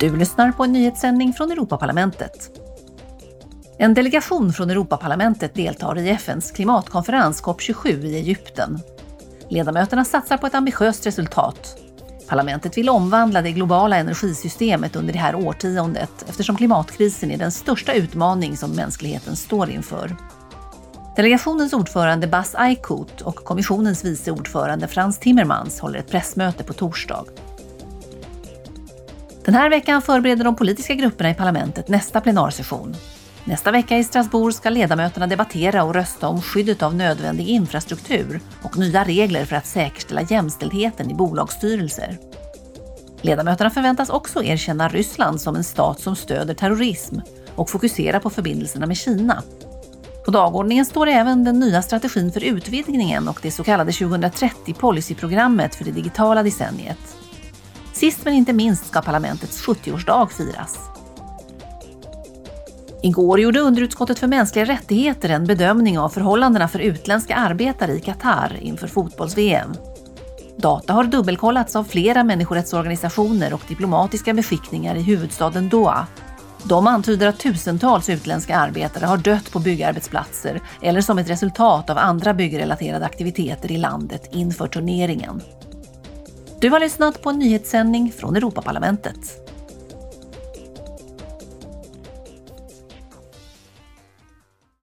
Du lyssnar på en nyhetssändning från Europaparlamentet. En delegation från Europaparlamentet deltar i FNs klimatkonferens COP27 i Egypten. Ledamöterna satsar på ett ambitiöst resultat. Parlamentet vill omvandla det globala energisystemet under det här årtiondet eftersom klimatkrisen är den största utmaning som mänskligheten står inför. Delegationens ordförande Bas Eickhout och kommissionens vice ordförande Frans Timmermans håller ett pressmöte på torsdag. Den här veckan förbereder de politiska grupperna i parlamentet nästa plenarsession. Nästa vecka i Strasbourg ska ledamöterna debattera och rösta om skyddet av nödvändig infrastruktur och nya regler för att säkerställa jämställdheten i bolagsstyrelser. Ledamöterna förväntas också erkänna Ryssland som en stat som stöder terrorism och fokusera på förbindelserna med Kina. På dagordningen står även den nya strategin för utvidgningen och det så kallade 2030 policyprogrammet för det digitala decenniet. Sist men inte minst ska parlamentets 70-årsdag firas. Igår gjorde underutskottet för mänskliga rättigheter en bedömning av förhållandena för utländska arbetare i Qatar inför fotbolls-VM. Data har dubbelkollats av flera människorättsorganisationer och diplomatiska beskickningar i huvudstaden Doha. De antyder att tusentals utländska arbetare har dött på byggarbetsplatser eller som ett resultat av andra byggrelaterade aktiviteter i landet inför turneringen. Du har lyssnat på en nyhetssändning från Europaparlamentet.